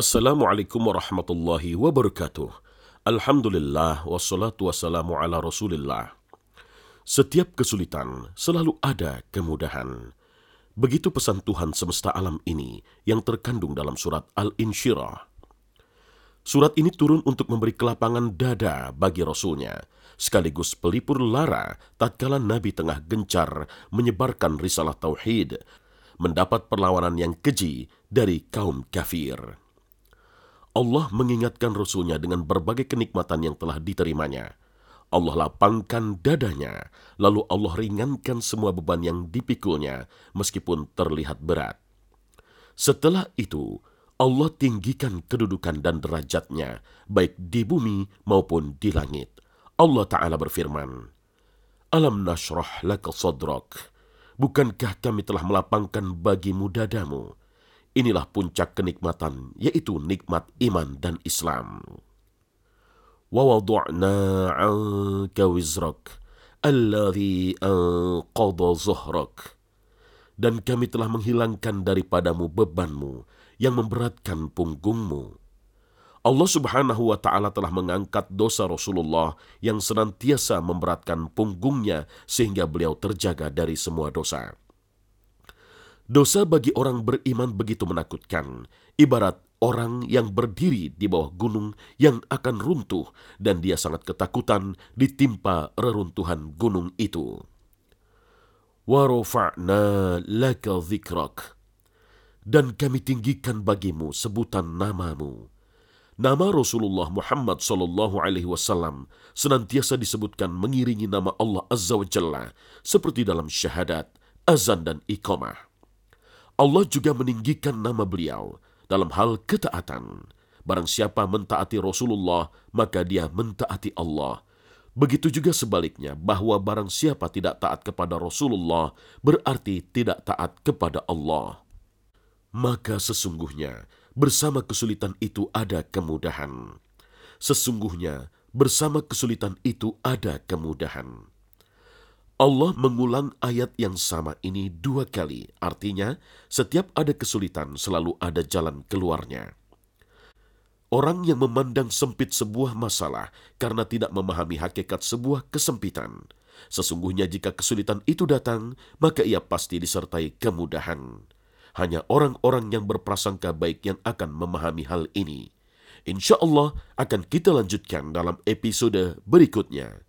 Assalamualaikum warahmatullahi wabarakatuh. Alhamdulillah wassalatu wassalamu ala rasulillah. Setiap kesulitan selalu ada kemudahan. Begitu pesan Tuhan semesta alam ini yang terkandung dalam surat Al-Insyirah. Surat ini turun untuk memberi kelapangan dada bagi Rasulnya, sekaligus pelipur lara tatkala Nabi tengah gencar menyebarkan risalah tauhid, mendapat perlawanan yang keji dari kaum kafir. Allah mengingatkan Rasulnya dengan berbagai kenikmatan yang telah diterimanya. Allah lapangkan dadanya, lalu Allah ringankan semua beban yang dipikulnya, meskipun terlihat berat. Setelah itu, Allah tinggikan kedudukan dan derajatnya, baik di bumi maupun di langit. Allah Ta'ala berfirman, Alam nashrah laka sadrak. Bukankah kami telah melapangkan bagimu dadamu? Inilah puncak kenikmatan, yaitu nikmat iman dan Islam. وَوَضُعْنَا عَنْكَ وِزْرَكَ الَّذِي أَنْقَضَ ظُهْرَكَ Dan kami telah menghilangkan daripadamu bebanmu yang memberatkan punggungmu. Allah subhanahu wa ta'ala telah mengangkat dosa Rasulullah yang senantiasa memberatkan punggungnya sehingga beliau terjaga dari semua dosa. Dosa bagi orang beriman begitu menakutkan, ibarat orang yang berdiri di bawah gunung yang akan runtuh dan dia sangat ketakutan ditimpa reruntuhan gunung itu. Warofa'na laka zikrak. Dan kami tinggikan bagimu sebutan namamu. Nama Rasulullah Muhammad Sallallahu Alaihi Wasallam senantiasa disebutkan mengiringi nama Allah Azza wa Jalla seperti dalam syahadat, azan dan iqamah. Allah juga meninggikan nama beliau dalam hal ketaatan. Barang siapa mentaati Rasulullah, maka dia mentaati Allah. Begitu juga sebaliknya, bahwa barang siapa tidak taat kepada Rasulullah, berarti tidak taat kepada Allah. Maka sesungguhnya, bersama kesulitan itu ada kemudahan. Sesungguhnya, bersama kesulitan itu ada kemudahan. Allah mengulang ayat yang sama ini dua kali. Artinya, setiap ada kesulitan selalu ada jalan keluarnya. Orang yang memandang sempit sebuah masalah karena tidak memahami hakikat sebuah kesempitan. Sesungguhnya jika kesulitan itu datang, maka ia pasti disertai kemudahan. Hanya orang-orang yang berprasangka baik yang akan memahami hal ini. Insya Allah akan kita lanjutkan dalam episode berikutnya.